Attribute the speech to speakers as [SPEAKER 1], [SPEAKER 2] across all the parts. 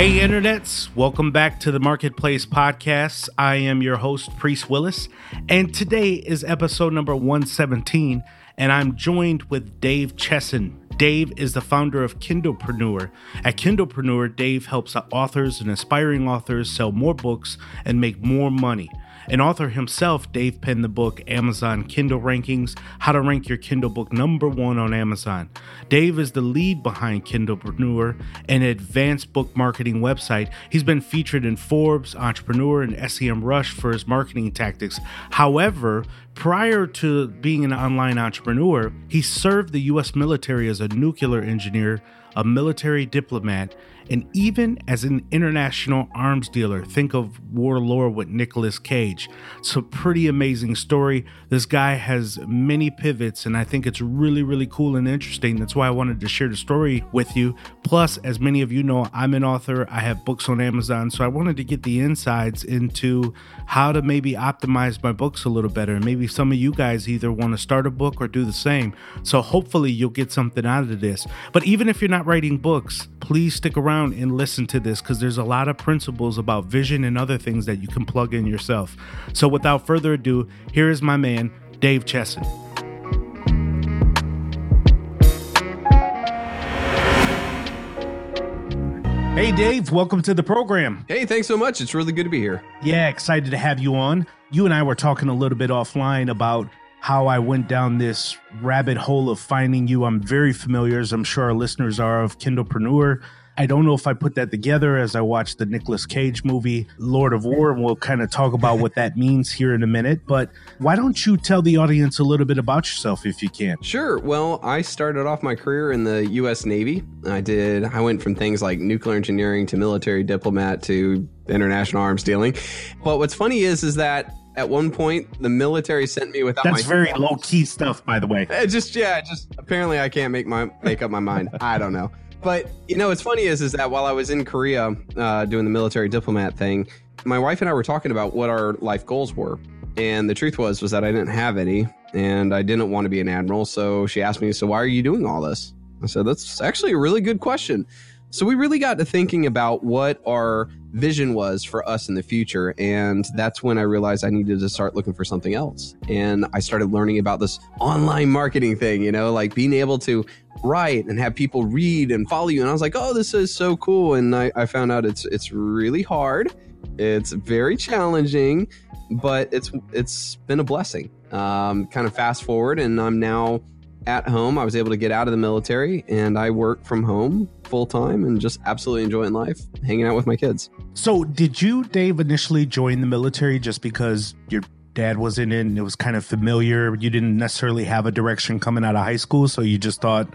[SPEAKER 1] Hey, internets, welcome back to the Marketplace Podcast. I am your host, Priest Willis, and today is episode number 117, and I'm joined with Dave Chesson. Dave is the founder of Kindlepreneur. At Kindlepreneur, Dave helps authors and aspiring authors sell more books and make more money. An author himself, Dave penned the book Amazon Kindle Rankings How to Rank Your Kindle Book Number One on Amazon. Dave is the lead behind Kindlepreneur, an advanced book marketing website. He's been featured in Forbes, Entrepreneur, and SEMrush for his marketing tactics. However, prior to being an online entrepreneur, he served the U.S. military as a nuclear engineer, a military diplomat, and even as an international arms dealer. Think of War Lord with Nicolas Cage. It's a pretty amazing story. This guy has many pivots, and I think it's really, really cool and interesting. That's why I wanted to share the story with you. Plus, as many of you know, I'm an author, I have books on Amazon, so I wanted to get the insights into how to maybe optimize my books a little better. And maybe some of you guys either want to start a book or do the same. So hopefully you'll get something out of this. But even if you're not writing books, please stick around and listen to this because there's a lot of principles about vision and other things that you can plug in yourself. So without further ado, here is my man, Dave Chesson. Hey, Dave, welcome to the program.
[SPEAKER 2] Hey, thanks so much. It's really good to be here.
[SPEAKER 1] Yeah, excited to have you on. You and I were talking a little bit offline about how I went down this rabbit hole of finding you. I'm very familiar, as I'm sure our listeners are, of Kindlepreneur. I don't know if I put that together as I watched the Nicolas Cage movie, Lord of War, and we'll kind of talk about what that means here in a minute. But why don't you tell the audience a little bit about yourself if you can?
[SPEAKER 2] Sure. Well, I started off my career in the U.S. Navy. I did, I went from things like nuclear engineering to military diplomat to international arms dealing. But what's funny is, is that at one point the military sent me without
[SPEAKER 1] That's
[SPEAKER 2] my
[SPEAKER 1] very low key stuff, by the way.
[SPEAKER 2] It just yeah, just apparently I can't make my make up my mind. I don't know. But you know, what's funny is is that while I was in Korea uh, doing the military diplomat thing, my wife and I were talking about what our life goals were, and the truth was was that I didn't have any, and I didn't want to be an admiral. So she asked me, "So why are you doing all this?" I said, "That's actually a really good question." So we really got to thinking about what our vision was for us in the future. And that's when I realized I needed to start looking for something else. And I started learning about this online marketing thing, you know, like being able to write and have people read and follow you. And I was like, oh, this is so cool. And I, I found out it's it's really hard. It's very challenging, but it's it's been a blessing. Um, kind of fast forward, and I'm now at home. I was able to get out of the military and I work from home full time and just absolutely enjoying life, hanging out with my kids.
[SPEAKER 1] So, did you, Dave, initially join the military just because your dad was in it and it was kind of familiar? You didn't necessarily have a direction coming out of high school, so you just thought,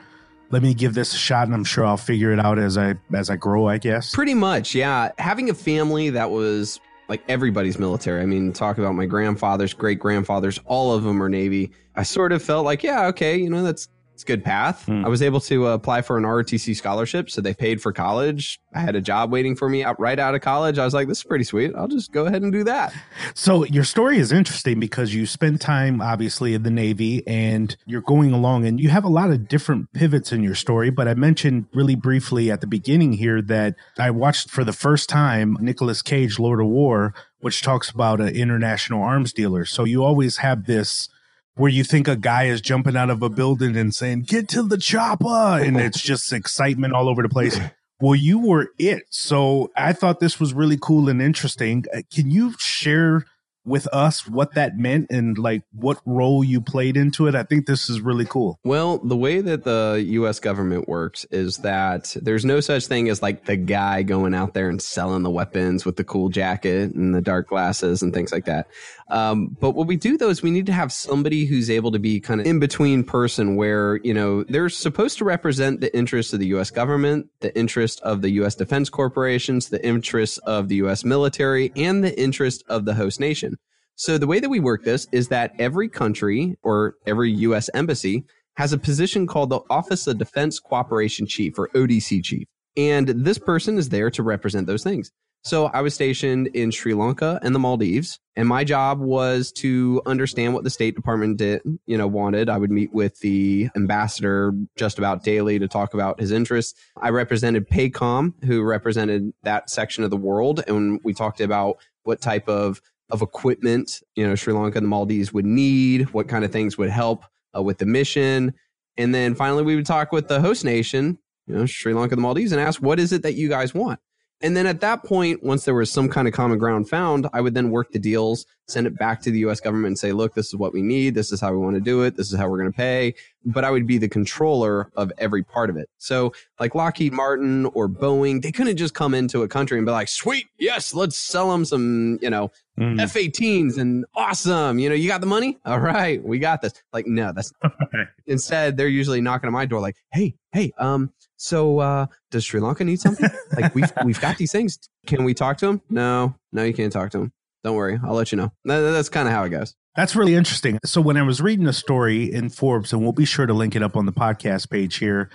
[SPEAKER 1] let me give this a shot and I'm sure I'll figure it out as I as I grow, I guess.
[SPEAKER 2] Pretty much, yeah. Having a family that was like everybody's military. I mean, talk about my grandfathers, great grandfathers, all of them are Navy. I sort of felt like, yeah, okay, you know, that's it's a good path. Mm. I was able to uh, apply for an ROTC scholarship, so they paid for college. I had a job waiting for me out right out of college. I was like, this is pretty sweet. I'll just go ahead and do that.
[SPEAKER 1] So your story is interesting because you spend time obviously in the Navy and you're going along and you have a lot of different pivots in your story. But I mentioned really briefly at the beginning here that I watched for the first time Nicolas Cage, Lord of War, which talks about an international arms dealer. So you always have this where you think a guy is jumping out of a building and saying, get to the chopper. And it's just excitement all over the place. Well, you were it. So I thought this was really cool and interesting. Uh, Can you share with us what that meant and like what role you played into it? I think this is really cool.
[SPEAKER 2] Well, the way that the US government works is that there's no such thing as like the guy going out there and selling the weapons with the cool jacket and the dark glasses and things like that. Um, but what we do though is we need to have somebody who's able to be kind of in between person where, you know, they're supposed to represent the interests of the US government, the interest of the US defense corporations, the interests of the US military, and the interest of the host nation. So the way that we work this is that every country or every US embassy has a position called the Office of Defense Cooperation Chief or ODC Chief. And this person is there to represent those things. So I was stationed in Sri Lanka and the Maldives, and my job was to understand what the State Department did, you know, wanted. I would meet with the ambassador just about daily to talk about his interests. I represented PACOM, who represented that section of the world, and we talked about what type of of equipment, you know, Sri Lanka and the Maldives would need, what kind of things would help uh, with the mission. And then finally, we would talk with the host nation, you know, Sri Lanka and the Maldives, and ask, what is it that you guys want? And then at that point, once there was some kind of common ground found, I would then work the deals, send it back to the US government and say, look, this is what we need. This is how we want to do it. This is how we're going to pay. But I would be the controller of every part of it. So, like Lockheed Martin or Boeing, they couldn't just come into a country and be like, sweet, yes, let's sell them some, you know,
[SPEAKER 1] Mm.
[SPEAKER 2] F 18s and awesome. You know, you got the money? All right, we got this. Like, no, that's instead, they're usually knocking on my door, like, hey, hey, um, so uh, does Sri Lanka need something? like, we've we've got these things. Can we talk to them? No, no, you can't talk to them. Don't worry, I'll let you know. That- that's kind of how it goes.
[SPEAKER 1] That's really interesting. So when I was reading a story in Forbes, and we'll be sure to link it up on the podcast page here,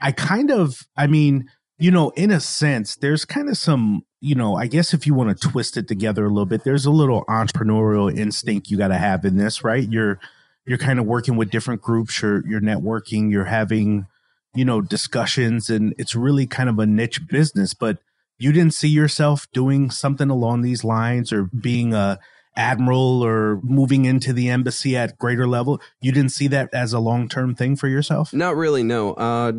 [SPEAKER 1] I kind of, I mean, you know, in a sense, there's kind of some, you know, I guess if you want to twist it together a little bit, there's a little entrepreneurial instinct you got to have in this, right? You're you're kind of working with different groups, you're you're networking, you're having, you know, discussions, and it's really kind of a niche business. But you didn't see yourself doing something along these lines or being a admiral or moving into the embassy at greater level you didn't see that as a long-term thing for yourself
[SPEAKER 2] Not really, no. Uh,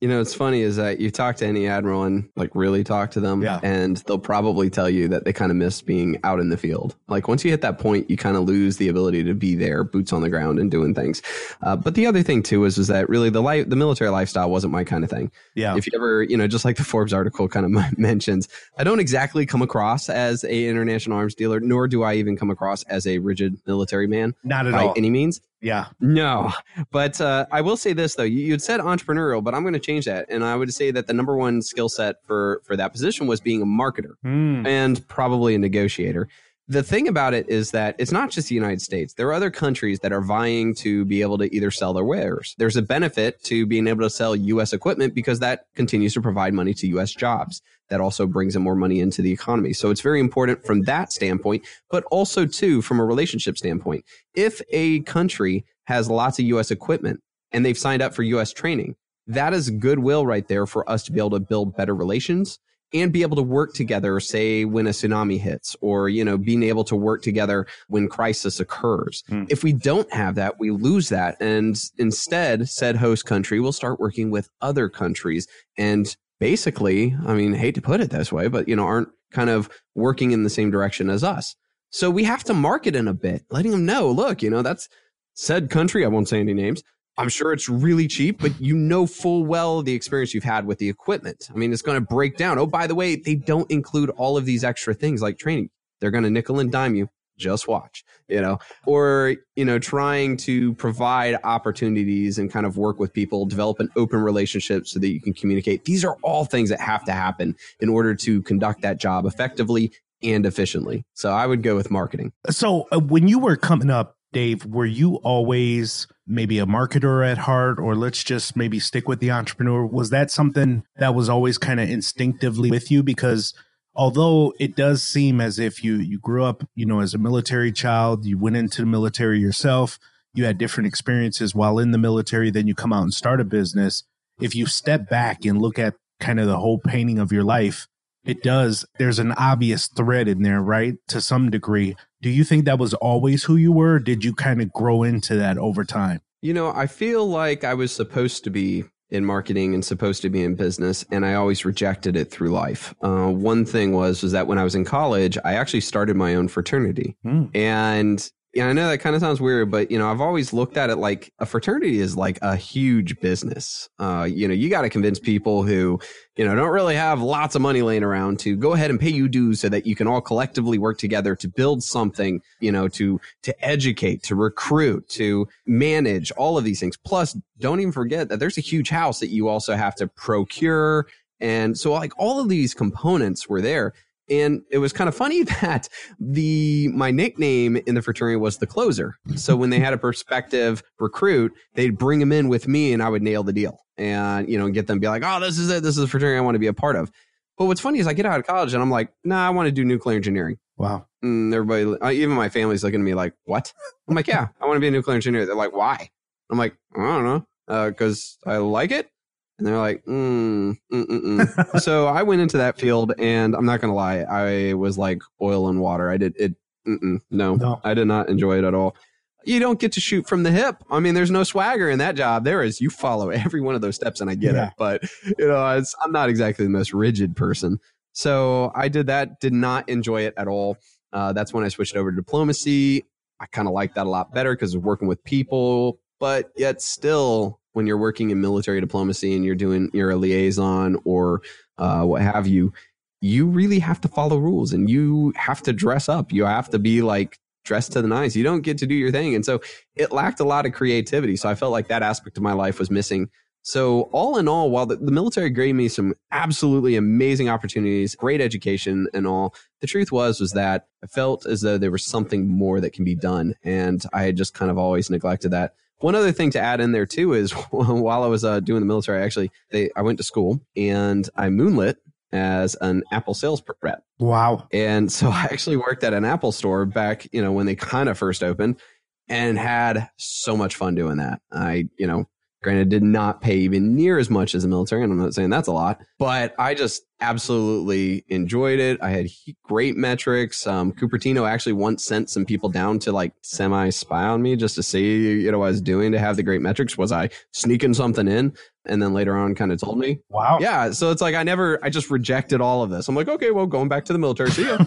[SPEAKER 2] you know, it's funny is that you talk to any admiral and like really talk to them,
[SPEAKER 1] Yeah.
[SPEAKER 2] and they'll probably tell you that they kind of miss being out in the field. Like once you hit that point, you kind of lose the ability to be there, boots on the ground, and doing things. Uh, but the other thing too is is that really the life, the military lifestyle wasn't my kind of thing.
[SPEAKER 1] yeah
[SPEAKER 2] If you ever, you know, just like the Forbes article kind of mentions, I don't exactly come across as a international arms dealer, nor do I even come across as a rigid military man
[SPEAKER 1] not at
[SPEAKER 2] by
[SPEAKER 1] all
[SPEAKER 2] any means.
[SPEAKER 1] Yeah
[SPEAKER 2] No, but uh, I will say this though: you, had said entrepreneurial, but I'm going to change that, and I would say that the number one skill set for for that position was being a marketer
[SPEAKER 1] Hmm.
[SPEAKER 2] and probably a negotiator. The thing about it is that it's not just the United States. There are other countries that are vying to be able to either sell their wares. There's a benefit to being able to sell U.S. equipment because that continues to provide money to U.S. jobs. That also brings in more money into the economy. So it's very important from that standpoint, but also too from a relationship standpoint. If a country has lots of U.S. equipment and they've signed up for U.S. training, that is goodwill right there for us to be able to build better relations and be able to work together say when a tsunami hits or you know being able to work together when crisis occurs.
[SPEAKER 1] Hmm.
[SPEAKER 2] if we don't have that we lose that. And instead said host country will start working with other countries. And basically i mean hate to put it this way but you know aren't kind of working in the same direction as us. So we have to market in a bit letting them know look you know that's said country i won't say any names I'm sure it's really cheap, but you know full well the experience you've had with the equipment. I mean, it's going to break down. Oh, by the way, they don't include all of these extra things like training. They're going to nickel and dime you. Just watch, you know, or, you know, trying to provide opportunities and kind of work with people, develop an open relationship so that you can communicate. These are all things that have to happen in order to conduct that job effectively and efficiently. So I would go with marketing.
[SPEAKER 1] so uh, when you were coming up dave were you always maybe a marketer at heart or let's just maybe stick with the entrepreneur? Was that something that was always kind of instinctively with you? Because although it does seem as if you you grew up you know as a military child you went into the military yourself you had different experiences while in the military then you come out and start a business. If you step back and look at kind of the whole painting of your life it does there's an obvious thread in there right to some degree do you think that was always who you were or did you kind of grow into that over time
[SPEAKER 2] You know, I feel like I was supposed to be in marketing and supposed to be in business, and I always rejected it through life. Uh, one thing was was that when I was in college, I actually started my own fraternity,
[SPEAKER 1] Hmm.
[SPEAKER 2] and yeah, I know that kind of sounds weird, but you know, I've always looked at it like a fraternity is like a huge business. Uh, you know, you got to convince people who, you know, don't really have lots of money laying around to go ahead and pay you dues so that you can all collectively work together to build something, you know, to to educate, to recruit, to manage all of these things. Plus, don't even forget that there's a huge house that you also have to procure. And so like all of these components were there. And it was kind of funny that the my nickname in the fraternity was the closer. So when they had a prospective recruit, they'd bring him in with me and I would nail the deal and you know get them be like, "Oh, this is it. This is a fraternity I want to be a part of." But what's funny is I get out of college and I'm like, "Nah, I want to do nuclear engineering."
[SPEAKER 1] Wow.
[SPEAKER 2] And everybody, uh, even my family's looking at me like, "What?" I'm like, "Yeah, I want to be a nuclear engineer." They're like, "Why?" I'm like, "I don't know, because I like it." And they're like, mm, mm, mm, mm. so I went into that field, and I'm not gonna lie, I was like oil and water. I did it. Mm-mm, no,
[SPEAKER 1] No.
[SPEAKER 2] I did not enjoy it at all. You don't get to shoot from the hip. I mean, there's no swagger in that job. There is. You follow every one of those steps, and I get
[SPEAKER 1] Yeah.
[SPEAKER 2] it. But you know, I'm not exactly the most rigid person. So I did that. Did not enjoy it at all. Uh, that's when I switched over to diplomacy. I kind of like that a lot better because of working with people, but yet still, when you're working in military diplomacy and you're doing you're a liaison or uh, what have you, you really have to follow rules and you have to dress up. You have to be like dressed to the nines. You don't get to do your thing, and so it lacked a lot of creativity. So I felt like that aspect of my life was missing. So all in all, while the, the military gave me some absolutely amazing opportunities, great education and all, the truth was was that I felt as though there was something more that can be done, and I had just kind of always neglected that. One other thing to add in there too is while I was uh, doing the military, actually, they, I went to school and I moonlit as an Apple sales rep.
[SPEAKER 1] Wow.
[SPEAKER 2] And so I actually worked at an Apple store back, you know, when they kind of first opened and had so much fun doing that. I, you know, granted did not pay even near as much as the military. And I'm not saying that's a lot, but I just absolutely enjoyed it. I had he- great metrics. Um, Cupertino actually once sent some people down to like semi spy on me just to see, you know, what I was doing to have the great metrics. Was I sneaking something in? And then later on kind of told me,
[SPEAKER 1] Wow.
[SPEAKER 2] yeah, so it's like I never, I just rejected all of this. I'm like, okay, well, going back to the military, see ya.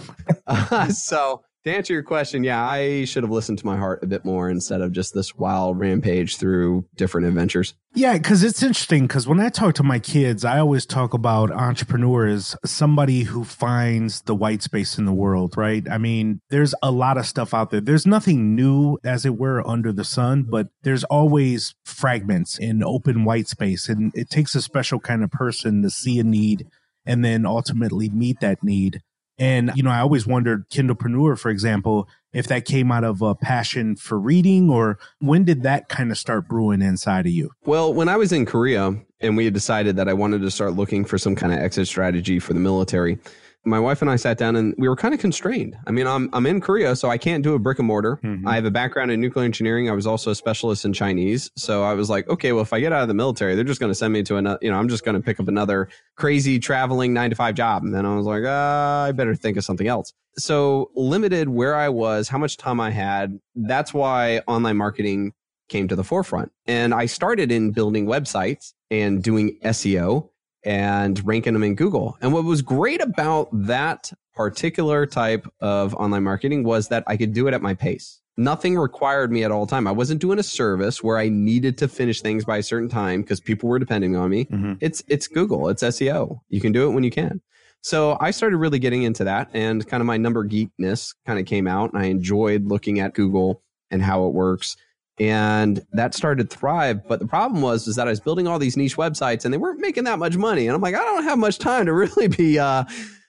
[SPEAKER 2] uh, so to answer your question, yeah, I should have listened to my heart a bit more instead of just this wild rampage through different adventures.
[SPEAKER 1] Yeah, because it's interesting. Because when I talk to my kids, I always talk about entrepreneurs, somebody who finds the white space in the world, right? I mean, there's a lot of stuff out there. There's nothing new, as it were, under the sun, but there's always fragments in open white space. And it takes a special kind of person to see a need and then ultimately meet that need. And, you know, I always wondered, Kindlepreneur, for example, if that came out of a passion for reading or when did that kind of start brewing inside of you?
[SPEAKER 2] Well, when I was in Korea and we had decided that I wanted to start looking for some kind of exit strategy for the military, my wife and I sat down and we were kind of constrained. I mean, I'm I'm in Korea, so I can't do a brick and mortar.
[SPEAKER 1] Mhm.
[SPEAKER 2] I have a background in nuclear engineering. I was also a specialist in Chinese, so I was like, okay, well, if I get out of the military, they're just going to send me to another. You know, I'm just going to pick up another crazy traveling nine to five job. And then I was like, uh, I better think of something else. So limited where I was, how much time I had. That's why online marketing came to the forefront. And I started in building websites and doing SEO and ranking them in Google. And what was great about that particular type of online marketing was that I could do it at my pace. Nothing required me at all time. I wasn't doing a service where I needed to finish things by a certain time because people were depending on me. Mm-hmm. It's it's Google, it's SEO. You can do it when you can. So I started really getting into that and kind of my number geekness kind of came out and I enjoyed looking at Google and how it works and that started to thrive. But the problem was is that i was building all these niche websites and they weren't making that much money. And i'm like i don't have much time to really be uh,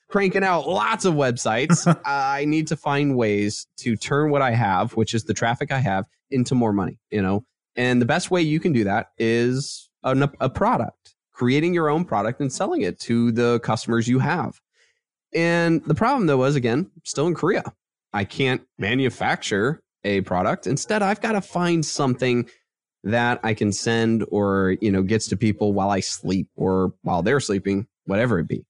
[SPEAKER 2] cranking out lots of websites. I need to find ways to turn what i have which is the traffic i have into more money you know? And the best way you can do that is a, a product creating your own product and selling it to the customers you have. And the problem though was again still in korea. I can't manufacture a product. Instead, I've got to find something that I can send or, you know, gets to people while I sleep or while they're sleeping, whatever it be.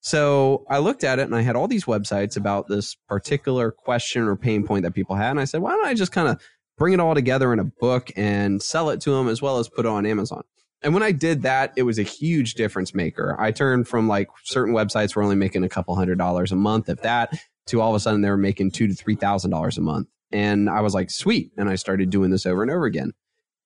[SPEAKER 2] So I looked at it and I had all these websites about this particular question or pain point that people had. And I said, why don't I just kind of bring it all together in a book and sell it to them as well as put it on Amazon? And when I did that, it was a huge difference maker. I turned from like certain websites were only making a couple hundred dollars a month, if that, to all of a sudden they were making two to three thousand dollars a month. And I was like, sweet. And I started doing this over and over again.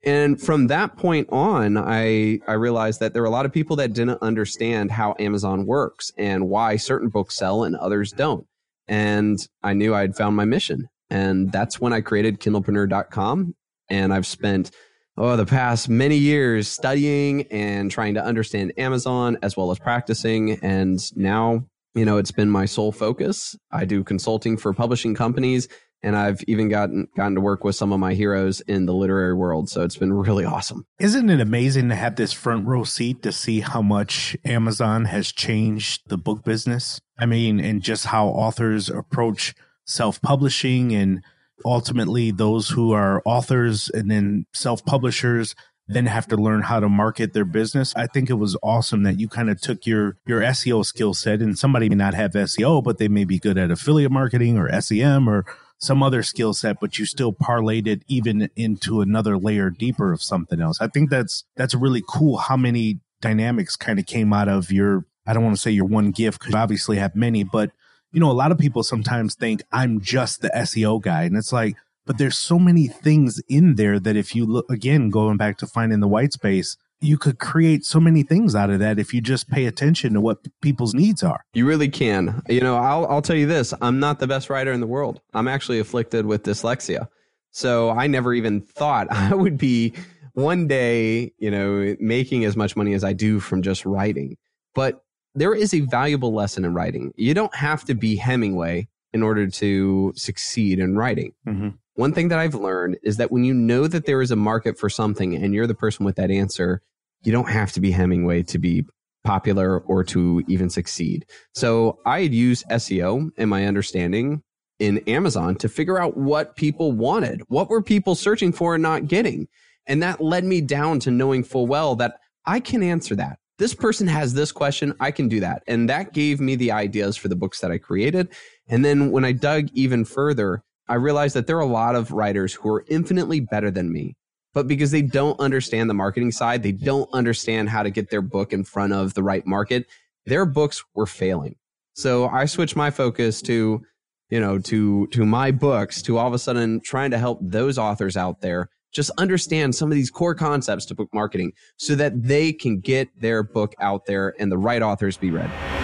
[SPEAKER 2] And from that point on, I, I realized that there were a lot of people that didn't understand how Amazon works and why certain books sell and others don't. And I knew I'd found my mission. And that's when I created Kindlepreneur.com. And I've spent oh, the past many years studying and trying to understand Amazon as well as practicing. And now, you know, it's been my sole focus. I do consulting for publishing companies and I've even gotten gotten to work with some of my heroes in the literary world. So it's been really awesome.
[SPEAKER 1] Isn't it amazing to have this front row seat to see how much Amazon has changed the book business? I mean, and just how authors approach self-publishing and ultimately those who are authors and then self-publishers then have to learn how to market their business. I think it was awesome that you kind of took your your SEO skill set and somebody may not have SEO but they may be good at affiliate marketing or SEM or some other skill set, but you still parlayed it even into another layer deeper of something else. I think that's that's really cool how many dynamics kind of came out of your I don't want to say your one gift because obviously have many, but you know, a lot of people sometimes think I'm just the SEO guy. And it's like, but there's so many things in there that if you look again, going back to finding the white space, you could create so many things out of that if you just pay attention to what people's needs are.
[SPEAKER 2] You really can. You know, I'll I'll tell you this, I'm not the best writer in the world. I'm actually afflicted with dyslexia. So I never even thought I would be one day, you know, making as much money as I do from just writing. But there is a valuable lesson in writing. You don't have to be Hemingway in order to succeed in writing. Mm-hmm. One thing that I've learned is that when you know that there is a market for something and you're the person with that answer, you don't have to be Hemingway to be popular or to even succeed. So I had used SEO in my understanding in Amazon to figure out what people wanted. What were people searching for and not getting? And that led me down to knowing full well that I can answer that. This person has this question, I can do that. And that gave me the ideas for the books that I created. And then when I dug even further, I realized that there are a lot of writers who are infinitely better than me but because they don't understand the marketing side, they don't understand how to get their book in front of the right market, their books were failing. So I switched my focus to, you know, to to my books, to all of a sudden trying to help those authors out there just understand some of these core concepts to book marketing so that they can get their book out there and the right authors be read.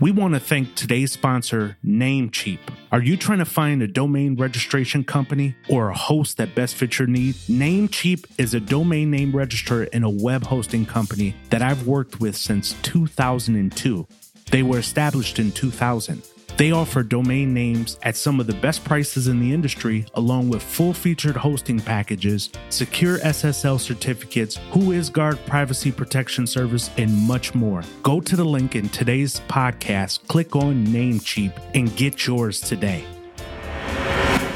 [SPEAKER 1] We want to thank today's sponsor, Namecheap. Are you trying to find a domain registration company or a host that best fits your needs? Namecheap is a domain name registrar and a web hosting company that I've worked with since 2002. They were established in 2000. They offer domain names at some of the best prices in the industry, along with full featured hosting packages, secure SSL certificates, WhoisGuard privacy protection service, and much more. Go to the link in today's podcast, click on Namecheap, and get yours today.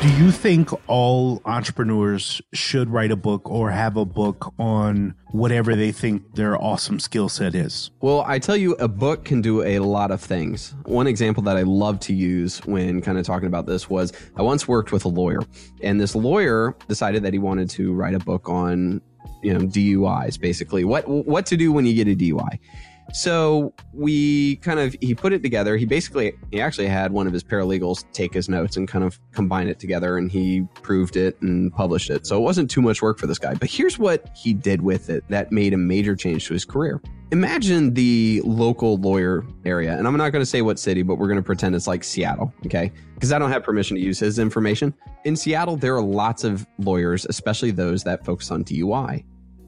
[SPEAKER 1] Do you think all entrepreneurs should write a book or have a book on whatever they think their awesome skill set is?
[SPEAKER 2] Well, I tell you, a book can do a lot of things. One example that I love to use when kind of talking about this was I once worked with a lawyer, and this lawyer decided that he wanted to write a book on you know DUIs basically what what to do when you get a DUI so we kind of he put it together. He basically he actually had one of his paralegals take his notes and kind of combine it together and he proved it and published it. So it wasn't too much work for this guy. But here's what he did with it that made a major change to his career. Imagine the local lawyer area, and I'm not going to say what city, but we're going to pretend it's like Seattle, okay? Because I don't have permission to use his information. In Seattle, there are lots of lawyers, especially those that focus on DUI.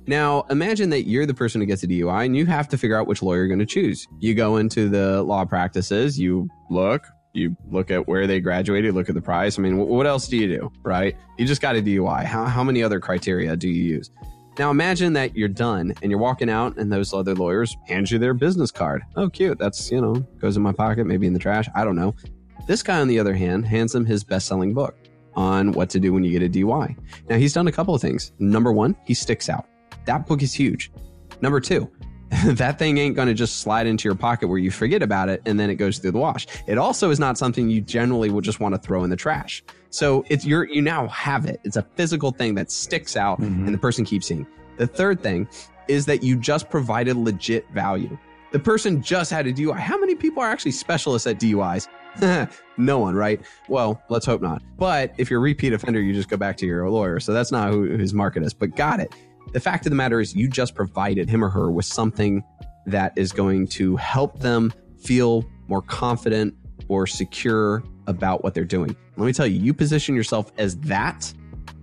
[SPEAKER 2] Now, imagine that you're the person who gets a DUI and you have to figure out which lawyer you're going to choose. You go into the law practices, you look, you look at where they graduated, look at the price. I mean, what else do you do, right? You just got a DUI. How, how many other criteria do you use? Now, imagine that you're done and you're walking out and those other lawyers hand you their business card. Oh, cute. That's, you know, goes in my pocket, maybe in the trash. I don't know. This guy, on the other hand, hands him his best selling book on what to do when you get a DUI. Now, he's done a couple of things. Number one, he sticks out. That book is huge. Number two, that thing ain't going to just slide into your pocket where you forget about it and then it goes through the wash. It also is not something you generally would just want to throw in the trash. So it's you're you now have it. It's a physical thing that sticks out mm-hmm. and the person keeps seeing. The third thing is that you just provided legit value. The person just had a DUI. How many people are actually specialists at DUIs? no one, right? Well, let's hope not. But if you're a repeat offender, you just go back to your lawyer. So that's not who his market is. But got it. The fact of the matter is, you just provided him or her with something that is going to help them feel more confident or secure about what they're doing. Let me tell you, you position yourself as that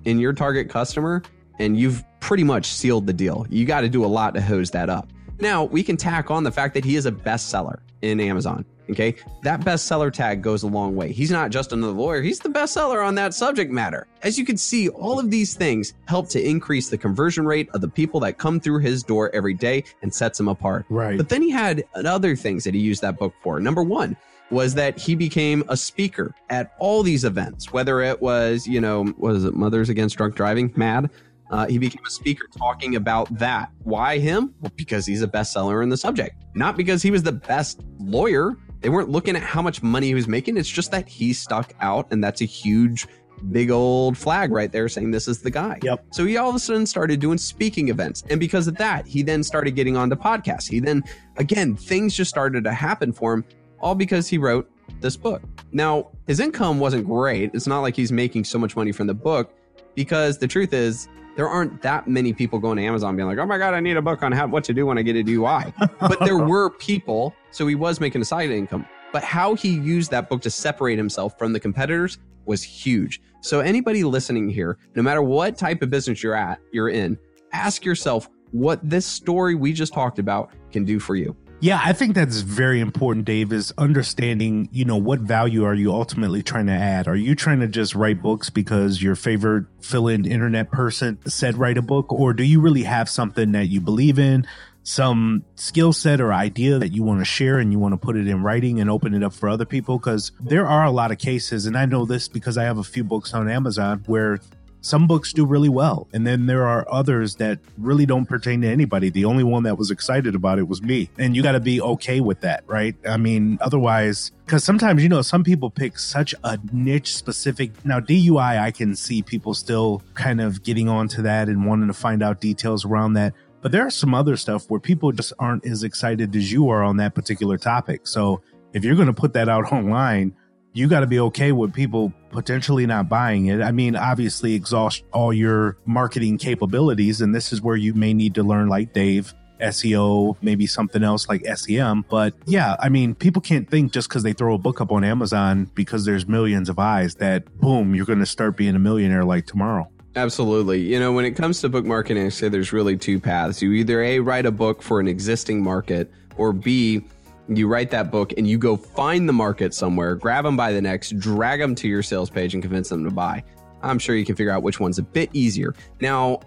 [SPEAKER 2] in your target customer, and you've pretty much sealed the deal. You got to do a lot to hose that up. Now, we can tack on the fact that he is a bestseller in Amazon. Okay. That bestseller tag goes a long way. He's not just another lawyer, he's the bestseller on that subject matter. As you can see, all of these things help to increase the conversion rate of the people that come through his door every day and sets him apart.
[SPEAKER 3] Right.
[SPEAKER 2] But then he had other things that he used that book for. Number one, was that he became a speaker at all these events, whether it was, you know, was it Mothers Against Drunk Driving, MAD? Uh, he became a speaker talking about that. Why him? Well, because he's a bestseller in the subject, not because he was the best lawyer. They weren't looking at how much money he was making. It's just that he stuck out, and that's a huge, big old flag right there saying this is the guy.
[SPEAKER 3] Yep.
[SPEAKER 2] So he all of a sudden started doing speaking events. And because of that, he then started getting onto podcasts. He then, again, things just started to happen for him, all because he wrote this book. Now, his income wasn't great. It's not like he's making so much money from the book because the truth is, there aren't that many people going to Amazon being like, "Oh my god, I need a book on how what to do when I get a DUI." but there were people, so he was making a side income. But how he used that book to separate himself from the competitors was huge. So anybody listening here, no matter what type of business you're at, you're in, ask yourself what this story we just talked about can do for you.
[SPEAKER 1] Yeah, I think that's very important, Dave, is understanding, you know, what value are you ultimately trying to add? Are you trying to just write books because your favorite fill in internet person said write a book? Or do you really have something that you believe in, some skill set or idea that you want to share and you want to put it in writing and open it up for other people? Because there are a lot of cases, and I know this because I have a few books on Amazon where some books do really well and then there are others that really don't pertain to anybody the only one that was excited about it was me and you got to be okay with that right i mean otherwise because sometimes you know some people pick such a niche specific now dui i can see people still kind of getting onto that and wanting to find out details around that but there are some other stuff where people just aren't as excited as you are on that particular topic so if you're going to put that out online you got to be okay with people potentially not buying it. I mean, obviously, exhaust all your marketing capabilities. And this is where you may need to learn, like Dave, SEO, maybe something else like SEM. But yeah, I mean, people can't think just because they throw a book up on Amazon because there's millions of eyes that boom, you're going to start being a millionaire like tomorrow.
[SPEAKER 2] Absolutely. You know, when it comes to book marketing, I say there's really two paths. You either A, write a book for an existing market, or B, you write that book and you go find the market somewhere, grab them by the necks, drag them to your sales page and convince them to buy. I'm sure you can figure out which one's a bit easier. Now,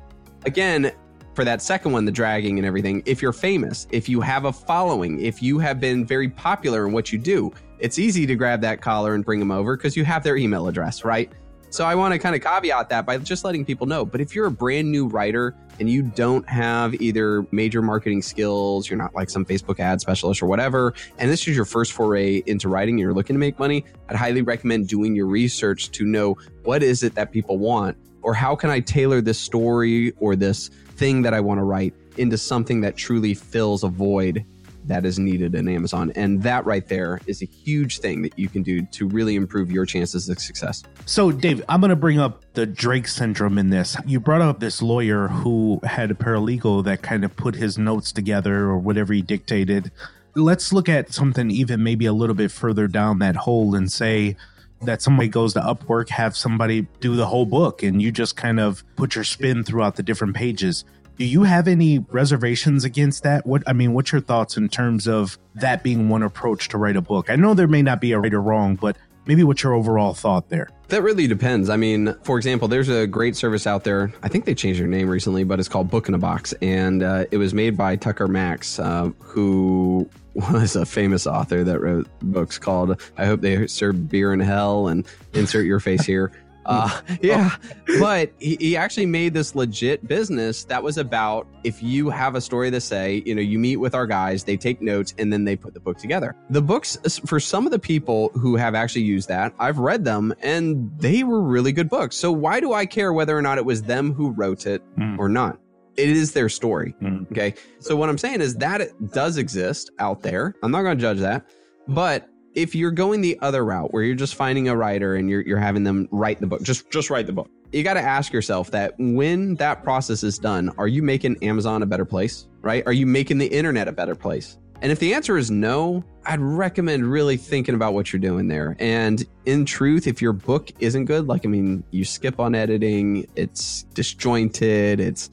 [SPEAKER 2] again, for that second one, the dragging and everything, if you're famous, if you have a following, if you have been very popular in what you do, it's easy to grab that collar and bring them over because you have their email address, right? So I want to kind of caveat that by just letting people know. But if you're a brand new writer and you don't have either major marketing skills, you're not like some Facebook ad specialist or whatever, and this is your first foray into writing and you're looking to make money, I'd highly recommend doing your research to know what is it that people want or how can I tailor this story or this thing that I want to write into something that truly fills a void that is needed in Amazon. And that right there is a huge thing that you can do to really improve your chances of success.
[SPEAKER 1] So, Dave, I'm going to bring up the Drake syndrome in this. You brought up this lawyer who had a paralegal that kind of put his notes together or whatever he dictated. Let's look at something even maybe a little bit further down that hole and say, that somebody goes to Upwork, have somebody do the whole book, and you just kind of put your spin throughout the different pages. Do you have any reservations against that? What I mean, what's your thoughts in terms of that being one approach to write a book? I know there may not be a right or wrong, but maybe what's your overall thought there?
[SPEAKER 2] That really depends. I mean, for example, there's a great service out there. I think they changed their name recently, but it's called Book in a Box, and uh, it was made by Tucker Max, uh, who was a famous author that wrote books called "I Hope They Serve Beer in Hell" and "Insert Your Face Here." Uh, yeah, but he, he actually made this legit business that was about if you have a story to say, you know, you meet with our guys, they take notes, and then they put the book together. The books, for some of the people who have actually used that, I've read them and they were really good books. So why do I care whether or not it was them who wrote it
[SPEAKER 1] Mm.
[SPEAKER 2] or not? It is their story.
[SPEAKER 4] Mhm.
[SPEAKER 2] Okay. So what I'm saying is that it does exist out there. I'm not going to judge that. But if you're going the other route where you're just finding a writer and you're, you're having them write the book, just just write the book. You got to ask yourself that when that process is done, are you making Amazon a better place? Right? Are you making the internet a better place? And if the answer is no, I'd recommend really thinking about what you're doing there. And in truth, if your book isn't good, like I mean, you skip on editing, it's disjointed, it's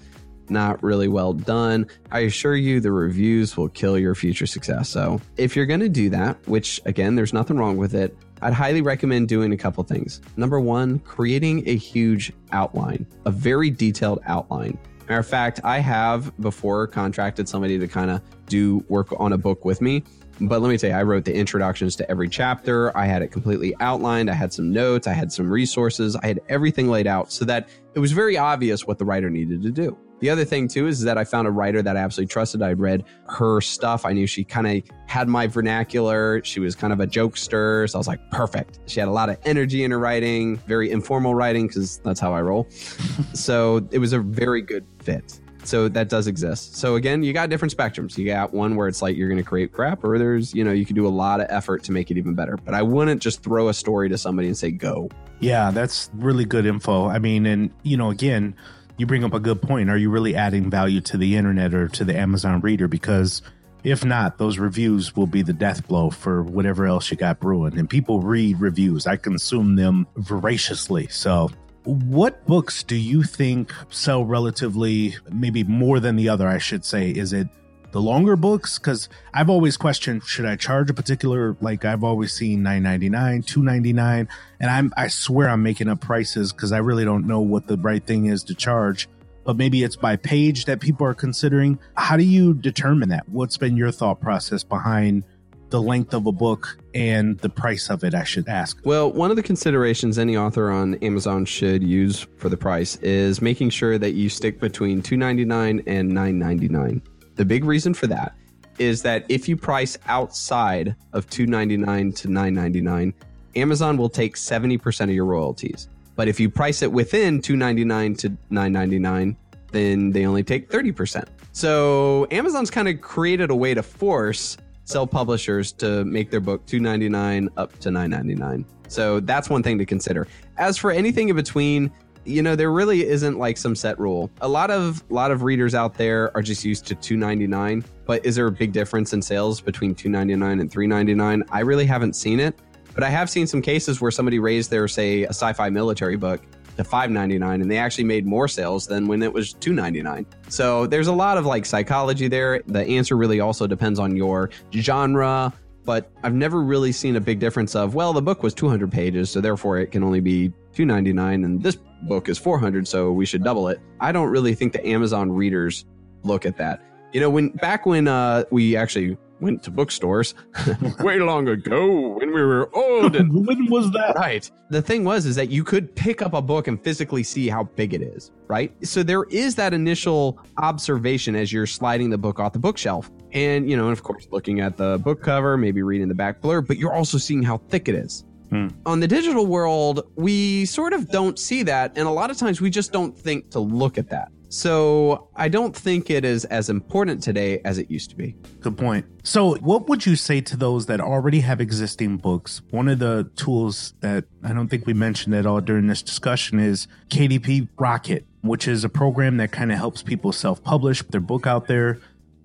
[SPEAKER 2] not really well done, I assure you the reviews will kill your future success. So if you're going to do that, which again, there's nothing wrong with it, I'd highly recommend doing a couple things. Number one, creating a huge outline, a very detailed outline. Matter of fact, I have before contracted somebody to kind of do work on a book with me. But let me tell you, I wrote the introductions to every chapter. I had it completely outlined. I had some notes. I had some resources. I had everything laid out so that it was very obvious what the writer needed to do. The other thing too is that I found a writer that I absolutely trusted. I'd read her stuff. I knew she kind of had my vernacular. She was kind of a jokester. So I was like, perfect. She had a lot of energy in her writing, very informal writing, because that's how I roll. so it was a very good fit. So that does exist. So again, you got different spectrums. You got one where it's like you're going to create crap, or there's, you know, you can do a lot of effort to make it even better. But I wouldn't just throw a story to somebody and say, go.
[SPEAKER 1] Yeah, that's really good info. I mean, and you know, again, you bring up a good point. Are you really adding value to the internet or to the Amazon reader? Because if not, those reviews will be the death blow for whatever else you got brewing. And people read reviews. I consume them voraciously. So what books do you think sell relatively maybe more than the other, I should say? Is it the longer books because i've always questioned should i charge a particular like i've always seen 999 299 and i'm i swear i'm making up prices because i really don't know what the right thing is to charge but maybe it's by page that people are considering. How do you determine that? What's been your thought process behind the length of a book and the price of it i should ask?
[SPEAKER 2] Well, one of the considerations any author on Amazon should use for the price is making sure that you stick between $2.99 and $9.99. The big reason for that is that if you price outside of $2.99 to $9.99, Amazon will take 70% of your royalties. But if you price it within $2.99 to $9.99, then they only take 30%. So Amazon's kind of created a way to force sell publishers to make their book 299 up to 999 so that's one thing to consider as for anything in between you know there really isn't like some set rule. A lot of lot of readers out there are just used to 299 but is there a big difference in sales between 299 and 399 i really haven't seen it but i have seen some cases where somebody raised their say a sci-fi military book to 599 and they actually made more sales than when it was 299 so there's a lot of like psychology there. The answer really also depends on your genre but i've never really seen a big difference of well the book was 200 pages so therefore it can only be 299 and this book is 400 so we should double it i don't really think the amazon readers look at that you know when back when uh we actually went to bookstores way long ago when we were old and
[SPEAKER 1] when was that
[SPEAKER 2] Right. The thing was is that you could pick up a book and physically see how big it is, right? So there is that initial observation as you're sliding the book off the bookshelf. And, you know, and of course looking at the book cover, maybe reading the back blurb, but you're also seeing how thick it is.
[SPEAKER 4] Hmm.
[SPEAKER 2] On the digital world, we sort of don't see that, and a lot of times we just don't think to look at that. So I don't think it is as important today as it used to be.
[SPEAKER 1] Good point. So, what would you say to those that already have existing books? One of the tools that I don't think we mentioned at all during this discussion is KDP Rocket, which is a program that kind of helps people self publish their book out there,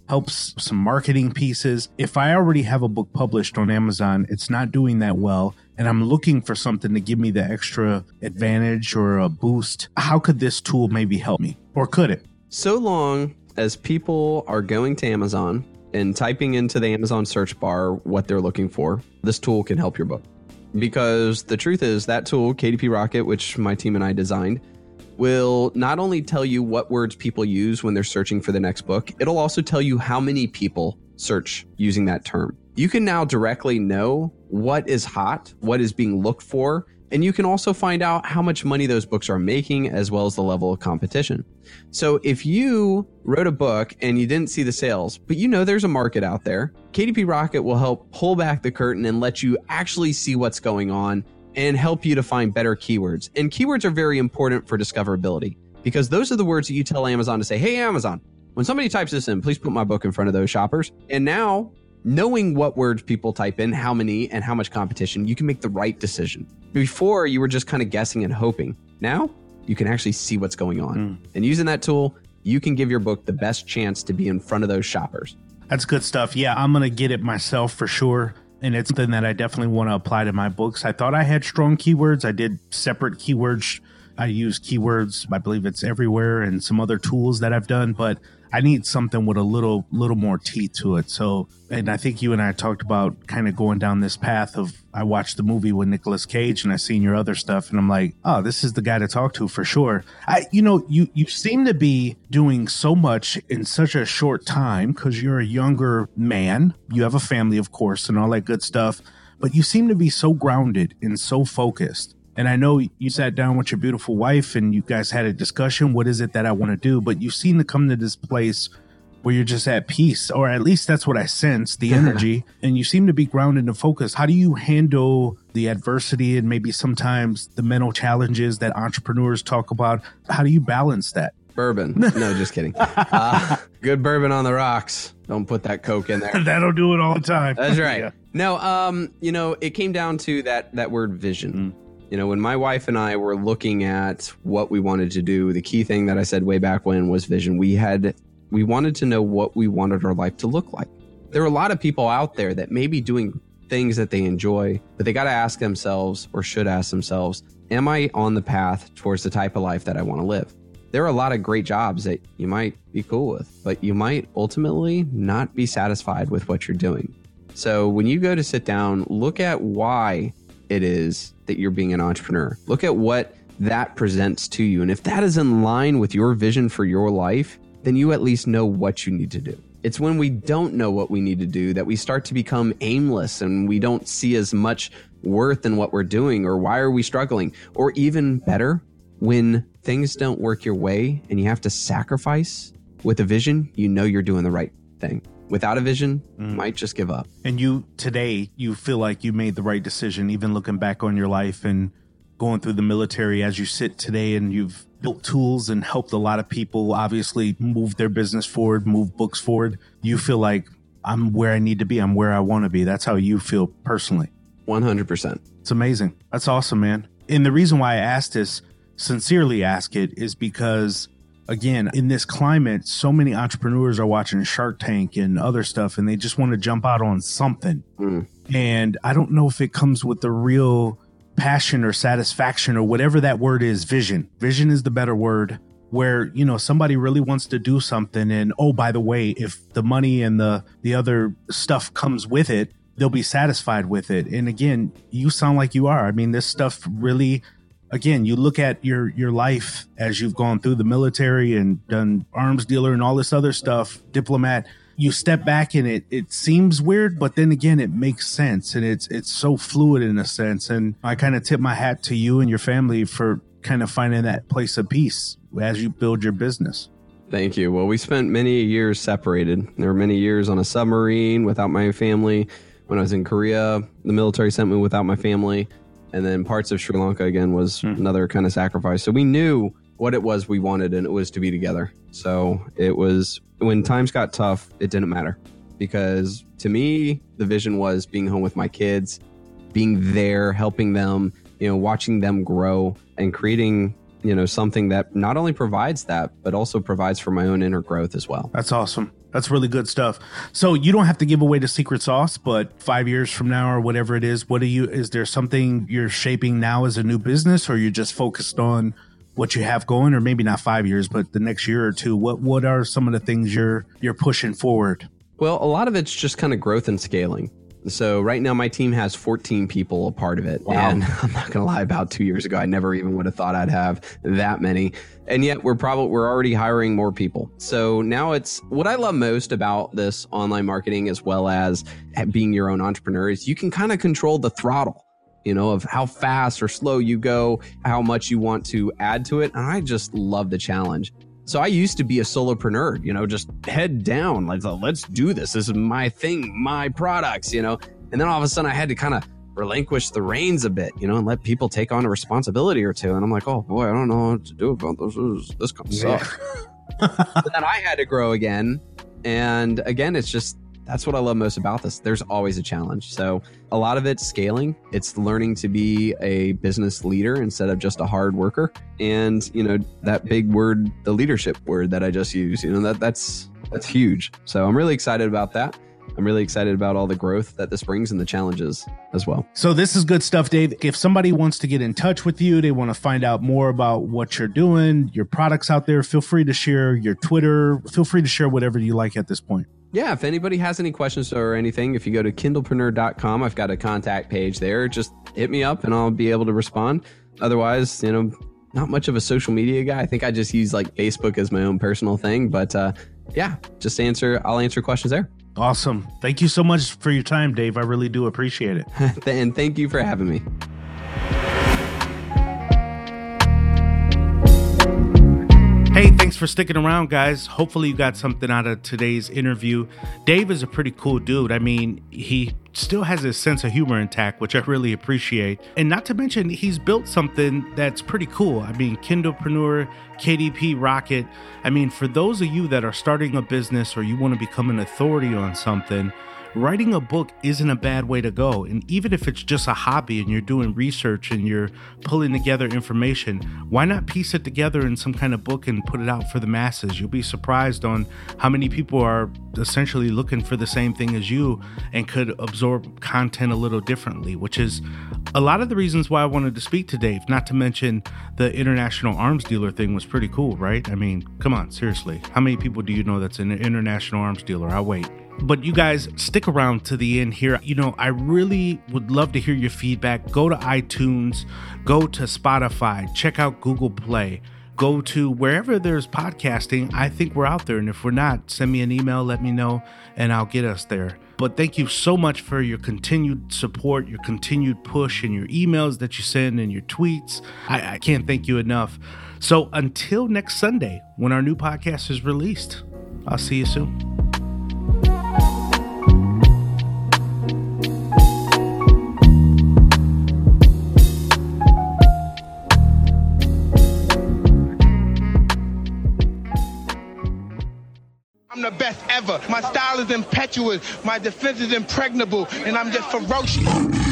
[SPEAKER 1] helps some marketing pieces. If I already have a book published on Amazon, it's not doing that well, and I'm looking for something to give me the extra advantage or a boost, how could this tool maybe help me? Or could it?
[SPEAKER 2] So long as people are going to Amazon and typing into the Amazon search bar what they're looking for, this tool can help your book. Because the truth is, that tool, KDP Rocket, which my team and I designed, will not only tell you what words people use when they're searching for the next book, it'll also tell you how many people search using that term. You can now directly know what is hot, what is being looked for, and you can also find out how much money those books are making as well as the level of competition. So if you wrote a book and you didn't see the sales, but you know there's a market out there, KDP Rocket will help pull back the curtain and let you actually see what's going on and help you to find better keywords. And keywords are very important for discoverability because those are the words that you tell Amazon to say, Hey, Amazon, when somebody types this in, please put my book in front of those shoppers. And now, knowing what words people type in, how many, and how much competition, you can make the right decision. Before, you were just kind of guessing and hoping. Now, you can actually see what's going on. Hmm. And using that tool, you can give your book the best chance to be in front of those shoppers.
[SPEAKER 1] That's good stuff. Yeah, I'm gonna get it myself for sure. And it's something that I definitely want to apply to my books. I thought I had strong keywords. I did separate keywords. I use keywords. I believe it's everywhere and some other tools that I've done, but I need something with a little little more teeth to it. So, and I think you and I talked about kind of going down this path of I watched the movie with Nicolas Cage and I seen your other stuff and I'm like, oh, this is the guy to talk to for sure. I, you know, you you seem to be doing so much in such a short time because you're a younger man. You have a family, of course, and all that good stuff. But you seem to be so grounded and so focused. And I know you sat down with your beautiful wife and you guys had a discussion. What is it that I want to do? But you seem to come to this place where you're just at peace, or at least that's what I sense the energy. and you seem to be grounded and focused. How do you handle the adversity and maybe sometimes the mental challenges that entrepreneurs talk about? How do you balance that?
[SPEAKER 2] Bourbon. No, just kidding. Uh, good bourbon on the rocks. Don't put that Coke in there.
[SPEAKER 1] That'll do it all the time.
[SPEAKER 2] That's right.
[SPEAKER 1] Yeah.
[SPEAKER 2] No, um, you know, it came down to that that word vision. You know, when my wife and I were looking at what we wanted to do, the key thing that I said way back when was vision. We had we wanted to know what we wanted our life to look like. There are a lot of people out there that may be doing things that they enjoy, but they got to ask themselves or should ask themselves, am I on the path towards the type of life that I want to live? There are a lot of great jobs that you might be cool with, but you might ultimately not be satisfied with what you're doing. So when you go to sit down, look at why it is that you're being an entrepreneur. Look at what that presents to you. And if that is in line with your vision for your life, then you at least know what you need to do. It's when we don't know what we need to do that we start to become aimless and we don't see as much worth in what we're doing or why are we struggling? Or even better, when things don't work your way and you have to sacrifice with a vision, you know you're doing the right thing. Without a vision, you might just give up.
[SPEAKER 1] And you today, you feel like you made the right decision, even looking back on your life and going through the military as you sit today and you've built tools and helped a lot of people obviously move their business forward, move books forward. You feel like I'm where I need to be, I'm where I want to be. That's how you feel personally.
[SPEAKER 2] 100%.
[SPEAKER 1] It's amazing. That's awesome, man. And the reason why I asked this, sincerely ask it, is because again, in this climate, so many entrepreneurs are watching Shark Tank and other stuff and they just want to jump out on something.
[SPEAKER 2] Mm.
[SPEAKER 1] And I don't know if it comes with the real passion or satisfaction or whatever that word is, vision. Vision is the better word where, you know, somebody really wants to do something and oh, by the way, if the money and the the other stuff comes with it, they'll be satisfied with it. And again, you sound like you are. I mean, this stuff really again, you look at your your life as you've gone through the military and done arms dealer and all this other stuff, diplomat. You step back and it it seems weird, but then again, it makes sense and it's it's so fluid in a sense. And I kind of tip my hat to you and your family for kind of finding that place of peace as you build your business.
[SPEAKER 2] Thank you. Well, we spent many years separated. There were many years on a submarine without my family. When I was in Korea, the military sent me without my family. And then parts of Sri Lanka again was hmm. another kind of sacrifice. So we knew what it was we wanted, and it was to be together. So it was when times got tough, it didn't matter because to me, the vision was being home with my kids, being there, helping them, you know, watching them grow and creating, you know, something that not only provides that, but also provides for my own inner growth as well.
[SPEAKER 1] That's awesome. That's really good stuff. So you don't have to give away the secret sauce, but five years from now or whatever it is, what do you? Is there something you're shaping now as a new business, or you're just focused on what you have going, or maybe not five years, but the next year or two? What What are some of the things you're you're pushing forward?
[SPEAKER 2] Well, a lot of it's just kind of growth and scaling. So right now my team has 14 people a part of it. And I'm not going to lie about 2 years ago I never even would have thought I'd have that many. And yet we're probably we're already hiring more people. So now it's what I love most about this online marketing as well as being your own entrepreneur is you can kind of control the throttle you know, of how fast or slow you go, how much you want to add to it. And I just love the challenge. So I used to be a solopreneur, you know, just head down, like let's do this. This is my thing, my products, you know. And then all of a sudden I had to kind of relinquish the reins a bit, you know, and let people take on a responsibility or two. And I'm like, oh boy, I don't know what to do about this. This, this kind of sucks. but then I had to grow again. And again, it's just that's what I love most about this. There's always a challenge. So a lot of it's scaling. It's learning to be a business leader instead of just a hard worker. And you know that big word, the leadership word that I just used. You know that that's that's huge. So I'm really excited about that. I'm really excited about all the growth that this brings and the challenges as well.
[SPEAKER 1] So this is good stuff, Dave. If somebody wants to get in touch with you, they want to find out more about what you're doing, your products out there, feel free to share your Twitter. Feel free to share whatever you like at this point.
[SPEAKER 2] Yeah, if anybody has any questions or anything, if you go to kindlepreneur.com, I've got a contact page there. Just hit me up and I'll be able to respond. Otherwise, you know, not much of a social media guy. I think I just use like Facebook as my own personal thing, but uh, yeah, just answer. I'll answer questions there.
[SPEAKER 1] Awesome. Thank you so much for your time, Dave. I really do appreciate it.
[SPEAKER 2] and thank you for having me.
[SPEAKER 1] Hey, thanks for sticking around, guys. Hopefully, you got something out of today's interview. Dave is a pretty cool dude. I mean, he still has his sense of humor intact, which I really appreciate. And not to mention, he's built something that's pretty cool. I mean, Kindlepreneur, KDP Rocket. I mean, for those of you that are starting a business or you want to become an authority on something, writing a book isn't a bad way to go. And even if it's just a hobby and you're doing research and you're pulling together information, why not piece it together in some kind of book and put it out for the masses? You'll be surprised on how many people are essentially looking for the same thing as you and could absorb content a little differently, which is a lot of the reasons why I wanted to speak to Dave. Not to mention the international arms dealer thing was pretty cool, right? I mean, come on, seriously. How many people do you know that's an international arms dealer? I'll wait. But you guys stick around to the end here. You know, I really would love to hear your feedback. Go to iTunes, go to Spotify, check out Google Play, go to wherever there's podcasting. I think we're out there. And if we're not, send me an email, let me know, and I'll get us there. But thank you so much for your continued support, your continued push, and your emails that you send and your tweets. I, I can't thank you enough. So until next Sunday, when our new podcast is released, I'll see you soon.
[SPEAKER 5] The best ever. My style is impetuous. My defense is impregnable. And I'm just ferocious.